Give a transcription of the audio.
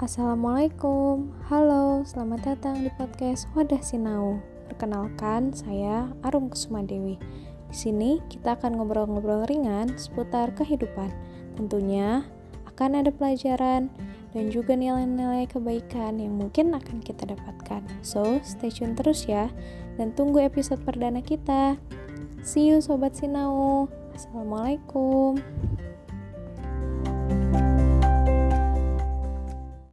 Assalamualaikum, halo, selamat datang di podcast Wadah Sinau. Perkenalkan, saya Arum Kusuma Dewi. Di sini kita akan ngobrol-ngobrol ringan seputar kehidupan. Tentunya akan ada pelajaran dan juga nilai-nilai kebaikan yang mungkin akan kita dapatkan. So, stay tune terus ya dan tunggu episode perdana kita. See you sobat Sinau. Assalamualaikum.